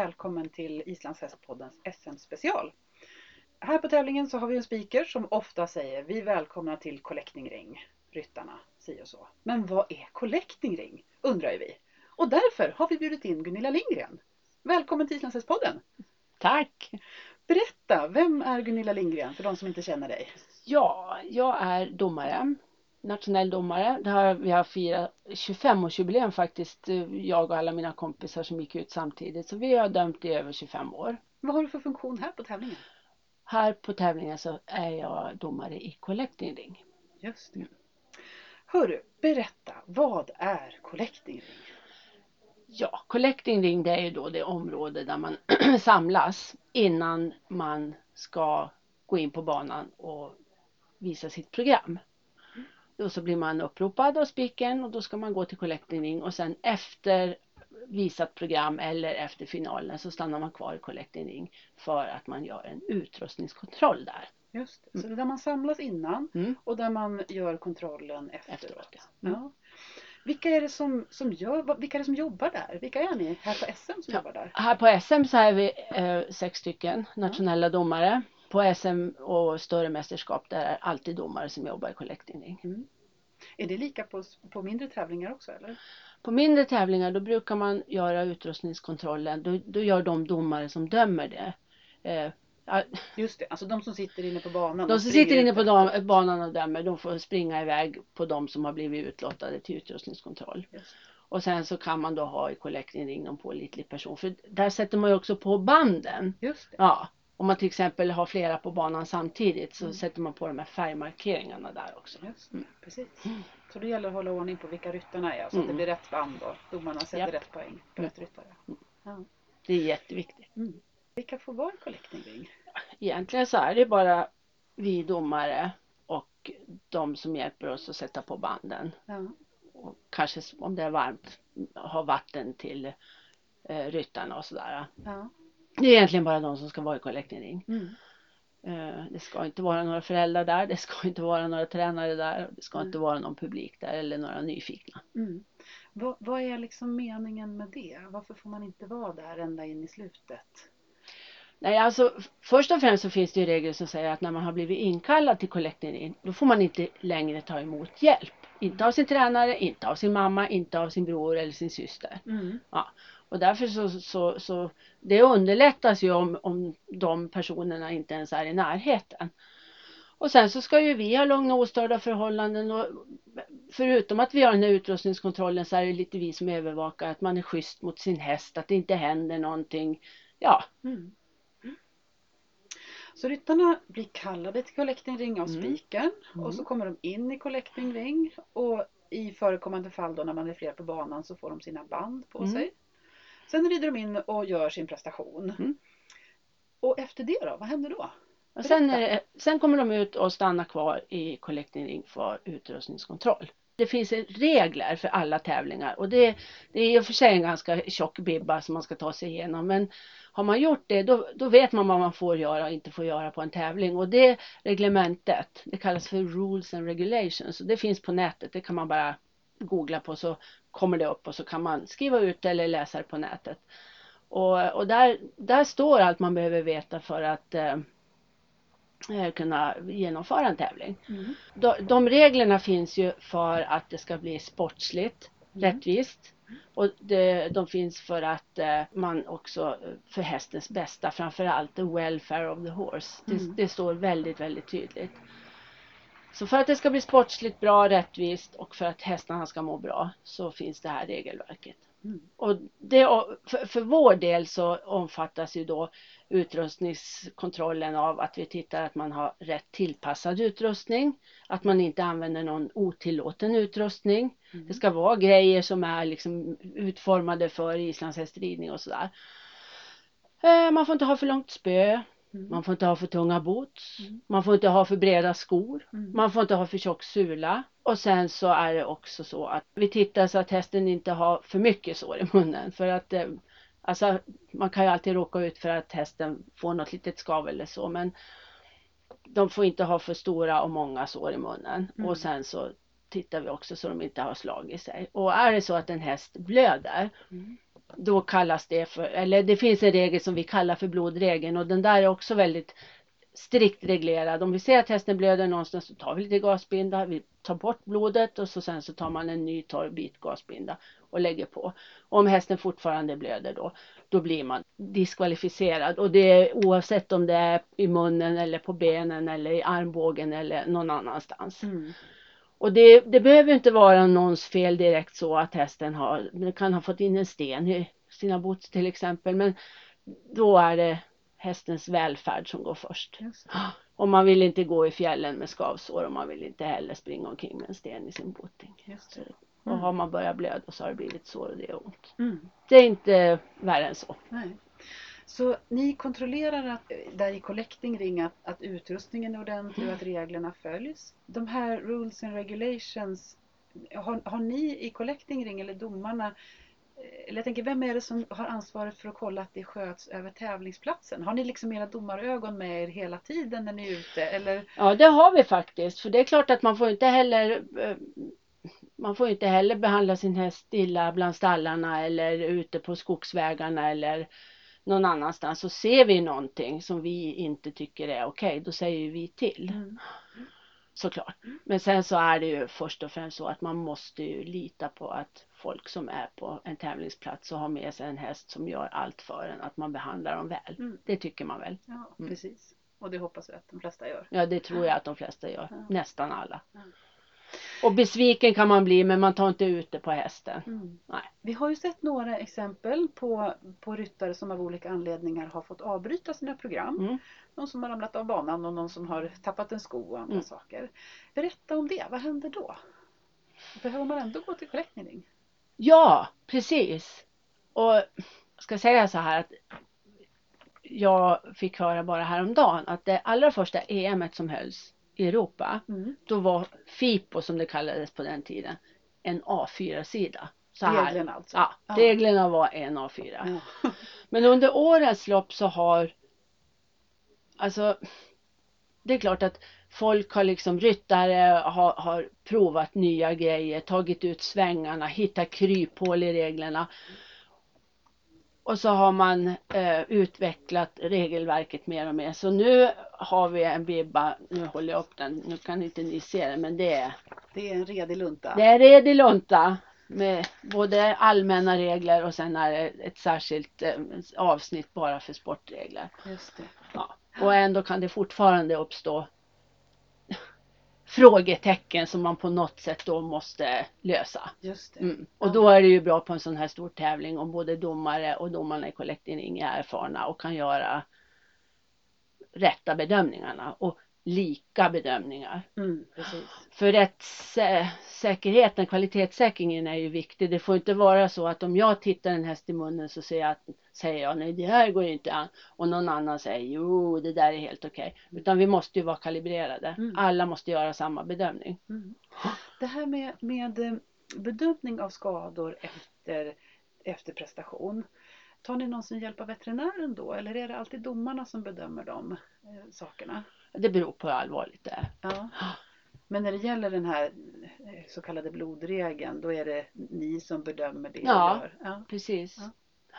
välkommen till Islandshästpoddens SM-special. Här på tävlingen så har vi en speaker som ofta säger vi välkomnar till Collecting Ring, ryttarna, si och så. Men vad är Collecting Ring? undrar ju vi. Och därför har vi bjudit in Gunilla Lindgren. Välkommen till Islandshästpodden! Tack! Berätta, vem är Gunilla Lindgren för de som inte känner dig? Ja, jag är domare, nationell domare. Det har, vi har firat 25-årsjubileum faktiskt, jag och alla mina kompisar som gick ut samtidigt. Så vi har dömt i över 25 år. Vad har du för funktion här på tävlingen? Här på tävlingen så är jag domare i Collecting Ring. Just det. Hörru, berätta, vad är Collecting Ring? Ja, Collecting Ring det är ju då det område där man samlas innan man ska gå in på banan och visa sitt program. Då så blir man uppropad av spiken och då ska man gå till Collecting och sen efter visat program eller efter finalen så stannar man kvar i Collecting för att man gör en utrustningskontroll där. Just det, så det är där man samlas innan Mm. och där man gör kontrollen efteråt. Efteråt, ja. Mm. Ja. Vilka är det som, som gör, vilka är det som jobbar där? Vilka är ni här på SM som Ja. jobbar där? Här på SM så är vi eh, sex stycken nationella domare. På SM och större mästerskap där är alltid domare som jobbar i Collecting Ring. Är det lika på, på mindre tävlingar också eller? På mindre tävlingar då brukar man göra utrustningskontrollen. Då, då gör de domare som dömer det. Eh, Just det, alltså de som sitter inne på banan. de som sitter inne på dam, banan och dömer de får springa iväg på de som har blivit utlottade till utrustningskontroll. Och sen så kan man då ha i collecting ring någon pålitlig person. För där sätter man ju också på banden. Just det. Ja, om man till exempel har flera på banan samtidigt så Mm. sätter man på de här färgmarkeringarna där också. Just det. Precis. Så det gäller att hålla ordning på vilka ryttarna är så att det Mm. blir rätt band och domarna sätter Japp. rätt poäng på rätt ryttare. Ja. Det är jätteviktigt. Vilka får vara collecting ring? Egentligen så är det bara vi domare och de som hjälper oss att sätta på banden. Ja. Och kanske om det är varmt ha vatten till eh, ryttarna och sådär. Ja. Det är egentligen bara de som ska vara i collecting ring. Mm. Eh, Det ska inte vara några föräldrar där, det ska inte vara några tränare där, det ska Mm. inte vara någon publik där eller några nyfikna. Mm. Vad, vad är liksom meningen med det? Varför får man inte vara där ända in i slutet? Nej, alltså först och främst så finns det ju regler som säger att när man har blivit inkallad till collecting in, då får man inte längre ta emot hjälp. Inte av sin tränare, inte av sin mamma, inte av sin bror eller sin syster. Mm. Och därför så, så, så det underlättas ju om, om de personerna inte ens är i närheten. Och sen så ska ju vi ha lugna och ostörda förhållanden och förutom att vi har den här utrustningskontrollen så är det lite vi som övervakar att man är schysst mot sin häst, att det inte händer någonting. Ja, Mm. Så ryttarna blir kallade till collecting ring av Mm. spiken Mm. och så kommer de in i collecting ring och i förekommande fall då när man är fler på banan så får de sina band på Mm. sig. Sen rider de in och gör sin prestation. Mm. Och efter det då, vad händer då? Och sen, är det, sen kommer de ut och stannar kvar i collecting ring för utrustningskontroll. Det finns regler för alla tävlingar och det, det är i och för sig en ganska tjock bibba som man ska ta sig igenom men har man gjort det då, då vet man vad man får göra och inte får göra på en tävling och det reglementet det kallas för rules and regulations och det finns på nätet det kan man bara googla på så kommer det upp och så kan man skriva ut eller läsa det på nätet. Och, och där, där står allt man behöver veta för att eh, eh, kunna genomföra en tävling. Mm. De, de reglerna finns ju för att det ska bli sportsligt, Mm. rättvist. Och det, de finns för att eh, man också eh, för hästens bästa, framförallt the welfare of the horse. Det, Mm. det står väldigt, väldigt tydligt. Så för att det ska bli sportsligt bra, rättvist och för att hästarna ska må bra så finns det här regelverket. Mm. Och det, för, för vår del så omfattas ju då utrustningskontrollen av att vi tittar att man har rätt tillpassad utrustning, att man inte använder någon otillåten utrustning. Mm. Det ska vara grejer som är liksom utformade för islandshästridning och sådär. Eh, Man får inte ha för långt spö, Mm. man får inte ha för tunga boots, Mm. man får inte ha för breda skor, Mm. man får inte ha för tjock sula. Och sen så är det också så att vi tittar så att hästen inte har för mycket sår i munnen. För att eh, alltså, man kan ju alltid råka ut för att hästen får något litet skav eller så. Men de får inte ha för stora och många sår i munnen. Mm. Och sen så tittar vi också så de inte har slagit sig. Och är det så att en häst blöder Mm då kallas det för, eller det finns en regel som vi kallar för blodregeln och den där är också väldigt strikt reglerad. Om vi ser att hästen blöder någonstans så tar vi lite gasbinda, vi tar bort blodet och så sen så tar man en ny torr bit gasbinda och lägger på. Och om hästen fortfarande blöder då, då blir man diskvalificerad och det är oavsett om det är i munnen eller på benen eller i armbågen eller någon annanstans. Mm. Och det, det behöver inte vara någons fel direkt så att hästen har, den kan ha fått in en sten i sina bots till exempel men då är det hästens välfärd som går först. Och man vill inte gå i fjällen med skavsår och man vill inte heller springa omkring med en sten i sin boting. Så, det. och har man börjat blöda så har det blivit sår och det är ont. Mm. Det är inte värre än så. Nej. Så ni kontrollerar att, eh, där i Collecting Ring att, att utrustningen är ordentlig och att reglerna följs. De här rules and regulations, har, har ni i Collecting Ring eller domarna, eh, eller jag tänker vem är det som har ansvaret för att kolla att det sköts över tävlingsplatsen? Har ni liksom era domarögon med er hela tiden när ni är ute eller? Ja det har vi faktiskt för det är klart att man får inte heller eh, man får inte heller behandla sin häst illa bland stallarna eller ute på skogsvägarna eller någon annanstans. Så ser vi någonting som vi inte tycker är okej, då säger vi till. Mm. Såklart. Men sen så är det ju först och främst så att man måste ju lita på att folk som är på en tävlingsplats och har med sig en häst som gör allt för en, att man behandlar dem väl. Mm. Det tycker man väl. Ja, Mm. precis. Och det hoppas jag att de flesta gör. Ja, det tror jag att de flesta gör. Ja. Nästan alla. Ja. Och besviken kan man bli, men man tar inte ut det på hästen. Mm. Nej. Vi har ju sett några exempel på, på ryttare som av olika anledningar har fått avbryta sina program. Mm. Någon som har ramlat av banan och någon som har tappat en sko och andra Mm. saker. Berätta om det, vad händer då? Behöver man ändå gå till collecting? Ja, precis. Och jag ska säga så här att jag fick höra bara häromdagen att det allra första EMet som hölls Europa, Mm. då var FIPO som det kallades på den tiden, en A4-sida. Så här. Reglerna alltså? Ja, Ja. reglerna var en A4. Ja. Men under årens lopp så har Alltså Det är klart att folk har liksom ryttare har, har provat nya grejer, tagit ut svängarna, hittat kryphål i reglerna. Och så har man eh, utvecklat regelverket mer och mer. Så nu har vi en bibba, nu håller jag upp den, nu kan inte ni se den men det är Det är en redig lunta. det är redig lunta med både allmänna regler och sen är det ett särskilt eh, avsnitt bara för sportregler. Just det. Ja. Och ändå kan det fortfarande uppstå frågetecken som man på något sätt då måste lösa. Just det. Mm. Och då är det ju bra på en sån här stor tävling om både domare och domarna i Collecting Ring är erfarna och kan göra rätta bedömningarna och lika bedömningar. Mm. För rättssäkerheten, kvalitetssäkringen är ju viktig. Det får inte vara så att om jag tittar en häst i munnen så säger jag, säger jag nej det här går ju inte an. Och någon annan säger jo det där är helt okej. Utan vi måste ju vara kalibrerade. Mm. Alla måste göra samma bedömning. Mm. Det här med, med eh, bedömning av skador efter, efter prestation. Tar ni någonsin hjälp av veterinären då eller är det alltid domarna som bedömer de eh, sakerna? Det beror på hur allvarligt det är. Ja. Men när det gäller den här eh, så kallade blodregeln då är det ni som bedömer det Ja. Ja. Precis. Ja.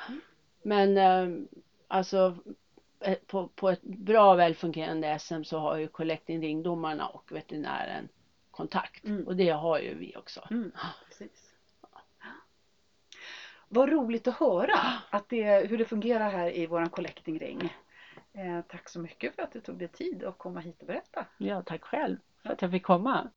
Mm. Men eh, alltså eh, på, på ett bra välfungerande SM så har ju collecting ringdomarna och veterinären kontakt. Mm. Och det har ju vi också. Mm, precis. Vad roligt att höra att det, hur det fungerar här i våran collecting ring. Eh, tack så mycket för att du tog dig tid att komma hit och berätta. Ja, tack själv för att jag fick komma.